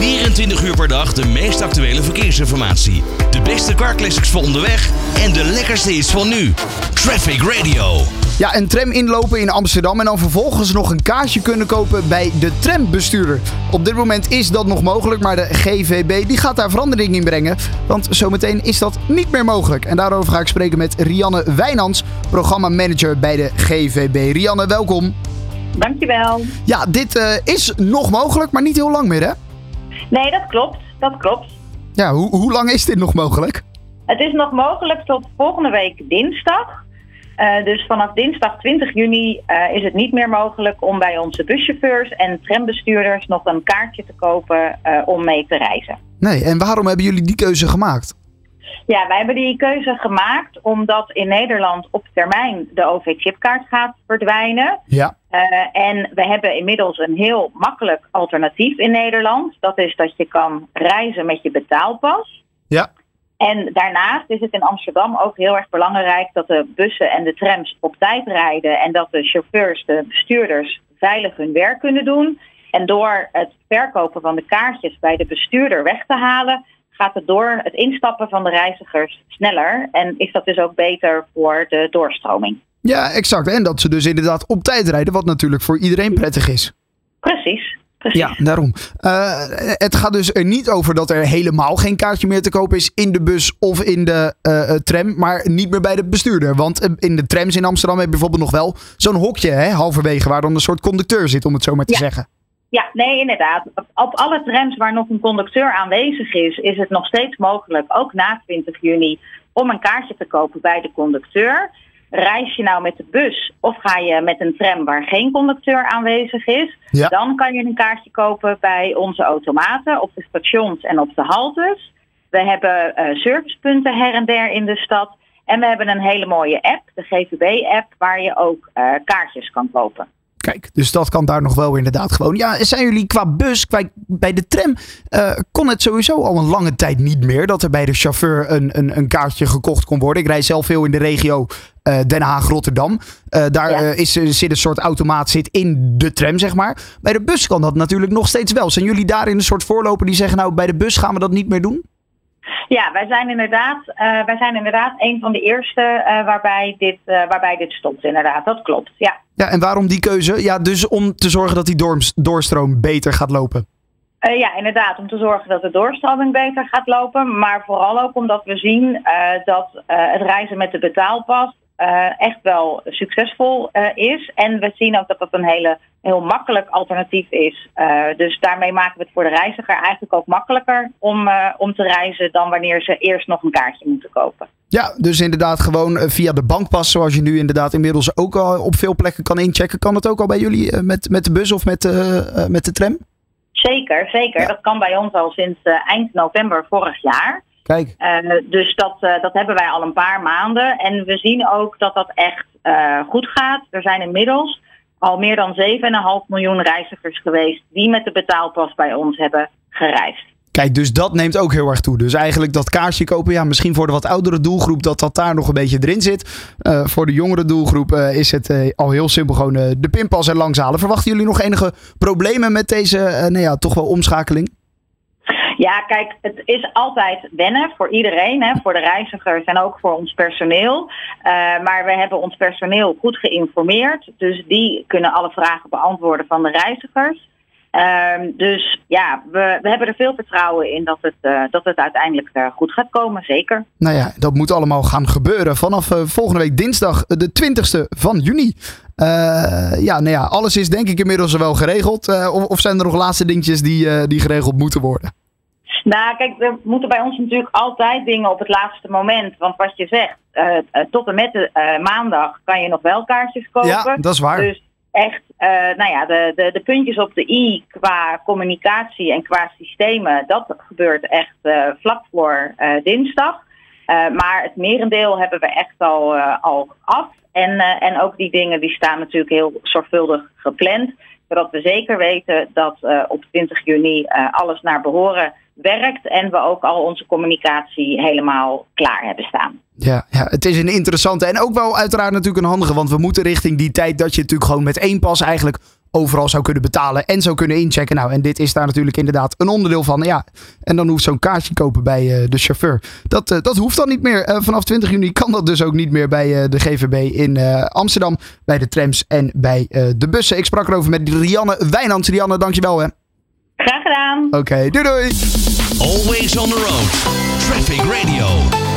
24 uur per dag de meest actuele verkeersinformatie. De beste carclassics voor onderweg en de lekkerste is van nu. Traffic Radio. Ja, een tram inlopen in Amsterdam en dan vervolgens nog een kaartje kunnen kopen bij de trambestuurder. Op dit moment is dat nog mogelijk, maar de GVB die gaat daar verandering in brengen. Want zometeen is dat niet meer mogelijk. En daarover ga ik spreken met Rianne Wijnands, programmamanager bij de GVB. Rianne, welkom. Dankjewel. Ja, dit eh, is nog mogelijk, maar niet heel lang meer, hè? Nee, dat klopt. Dat klopt. Ja, hoe, hoe lang is dit nog mogelijk? Het is nog mogelijk tot volgende week dinsdag. Uh, dus vanaf dinsdag 20 juni uh, is het niet meer mogelijk om bij onze buschauffeurs en trambestuurders nog een kaartje te kopen uh, om mee te reizen. Nee, en waarom hebben jullie die keuze gemaakt? Ja, wij hebben die keuze gemaakt omdat in Nederland op termijn de OV-chipkaart gaat verdwijnen. Ja. Uh, en we hebben inmiddels een heel makkelijk alternatief in Nederland. Dat is dat je kan reizen met je betaalpas. Ja. En daarnaast is het in Amsterdam ook heel erg belangrijk dat de bussen en de trams op tijd rijden. En dat de chauffeurs, de bestuurders, veilig hun werk kunnen doen. En door het verkopen van de kaartjes bij de bestuurder weg te halen, gaat het door het instappen van de reizigers sneller. En is dat dus ook beter voor de doorstroming. Ja, exact. En dat ze dus inderdaad op tijd rijden, wat natuurlijk voor iedereen prettig is. Precies. Precies. Ja, daarom. Uh, het gaat dus er niet over dat er helemaal geen kaartje meer te kopen is in de bus of in de uh, tram, maar niet meer bij de bestuurder. Want in de trams in Amsterdam heb je bijvoorbeeld nog wel zo'n hokje, hè, halverwege, waar dan een soort conducteur zit, om het zo maar te ja. zeggen. Ja, nee, inderdaad. Op alle trams waar nog een conducteur aanwezig is, is het nog steeds mogelijk, ook na 20 juni, om een kaartje te kopen bij de conducteur. Reis je nou met de bus of ga je met een tram waar geen conducteur aanwezig is, ja. dan kan je een kaartje kopen bij onze automaten op de stations en op de haltes. We hebben uh, servicepunten her en der in de stad. En we hebben een hele mooie app, de GVB-app, waar je ook uh, kaartjes kan kopen. Kijk, dus dat kan daar nog wel inderdaad gewoon. Ja, zijn jullie qua bus, qua, bij de tram, uh, kon het sowieso al een lange tijd niet meer dat er bij de chauffeur een, een, een kaartje gekocht kon worden? Ik rij zelf veel in de regio uh, Den Haag-Rotterdam. Uh, daar ja. is, zit een soort automaat zit in de tram, zeg maar. Bij de bus kan dat natuurlijk nog steeds wel. Zijn jullie daarin een soort voorloper die zeggen, nou bij de bus gaan we dat niet meer doen? Ja, wij zijn inderdaad, uh, wij zijn inderdaad een van de eerste uh, waarbij, dit, uh, waarbij dit stopt. Inderdaad, dat klopt. Ja. ja, en waarom die keuze? Ja, dus om te zorgen dat die doorstroom beter gaat lopen. ja, inderdaad, om te zorgen dat de doorstroming beter gaat lopen. Maar vooral ook omdat we zien dat het reizen met de betaalpas uh, echt wel succesvol uh, is. En we zien ook dat dat een hele, heel makkelijk alternatief is. Uh, dus daarmee maken we het voor de reiziger eigenlijk ook makkelijker om, om te reizen dan wanneer ze eerst nog een kaartje moeten kopen. Ja, dus inderdaad gewoon via de bankpas, zoals je nu inderdaad inmiddels ook al op veel plekken kan inchecken. Kan het ook al bij jullie met, met de bus of met, met de tram? Zeker, zeker. Ja. Dat kan bij ons al sinds eind november vorig jaar. Kijk. Uh, dus dat, uh, dat hebben wij al een paar maanden. En we zien ook dat dat echt uh, goed gaat. Er zijn inmiddels al meer dan 7,5 miljoen reizigers geweest die met de betaalpas bij ons hebben gereisd. Kijk, dus dat neemt ook heel erg toe. Dus eigenlijk dat kaartje kopen, ja, misschien voor de wat oudere doelgroep, dat dat daar nog een beetje erin zit. Uh, voor de jongere doelgroep uh, is het uh, al heel simpel gewoon de pinpas er langs halen. Verwachten jullie nog enige problemen met deze, nou ja, toch wel omschakeling? Ja, kijk, het is altijd wennen voor iedereen, hè, voor de reizigers en ook voor ons personeel. Uh, maar we hebben ons personeel goed geïnformeerd, dus die kunnen alle vragen beantwoorden van de reizigers. Uh, dus ja, we, we hebben er veel vertrouwen in dat het, uh, dat het uiteindelijk uh, goed gaat komen, zeker. Nou ja, dat moet allemaal gaan gebeuren vanaf volgende week dinsdag, de 20ste van juni. ja, nou ja, alles is denk ik inmiddels wel geregeld. Of, of, zijn er nog laatste dingetjes die, die geregeld moeten worden? Nou, kijk, er moeten bij ons natuurlijk altijd dingen op het laatste moment. Want wat je zegt, uh, uh, tot en met de, uh, maandag kan je nog wel kaartjes kopen. Ja, dat is waar. Dus echt, nou ja, de, de, de puntjes op de i qua communicatie en qua systemen, dat gebeurt echt vlak voor dinsdag. maar het merendeel hebben we echt al, al af. En, en ook die dingen die staan natuurlijk heel zorgvuldig gepland. Zodat we zeker weten dat op 20 juni alles naar behoren werkt en we ook al onze communicatie helemaal klaar hebben staan. Ja, ja, het is een interessante en ook wel uiteraard natuurlijk een handige, want we moeten richting die tijd dat je natuurlijk gewoon met één pas eigenlijk overal zou kunnen betalen en zou kunnen inchecken. Nou, en dit is daar natuurlijk inderdaad een onderdeel van. Ja, en dan hoeft zo'n kaartje kopen bij de chauffeur. Dat, dat hoeft dan niet meer. vanaf 20 juni kan dat dus ook niet meer bij de GVB in Amsterdam. Bij de trams en bij de bussen. Ik sprak erover met Rianne Wijnands. Rianne, dankjewel hè. Graag gedaan. Oké, doei doei. Always on the road. Traffic Radio.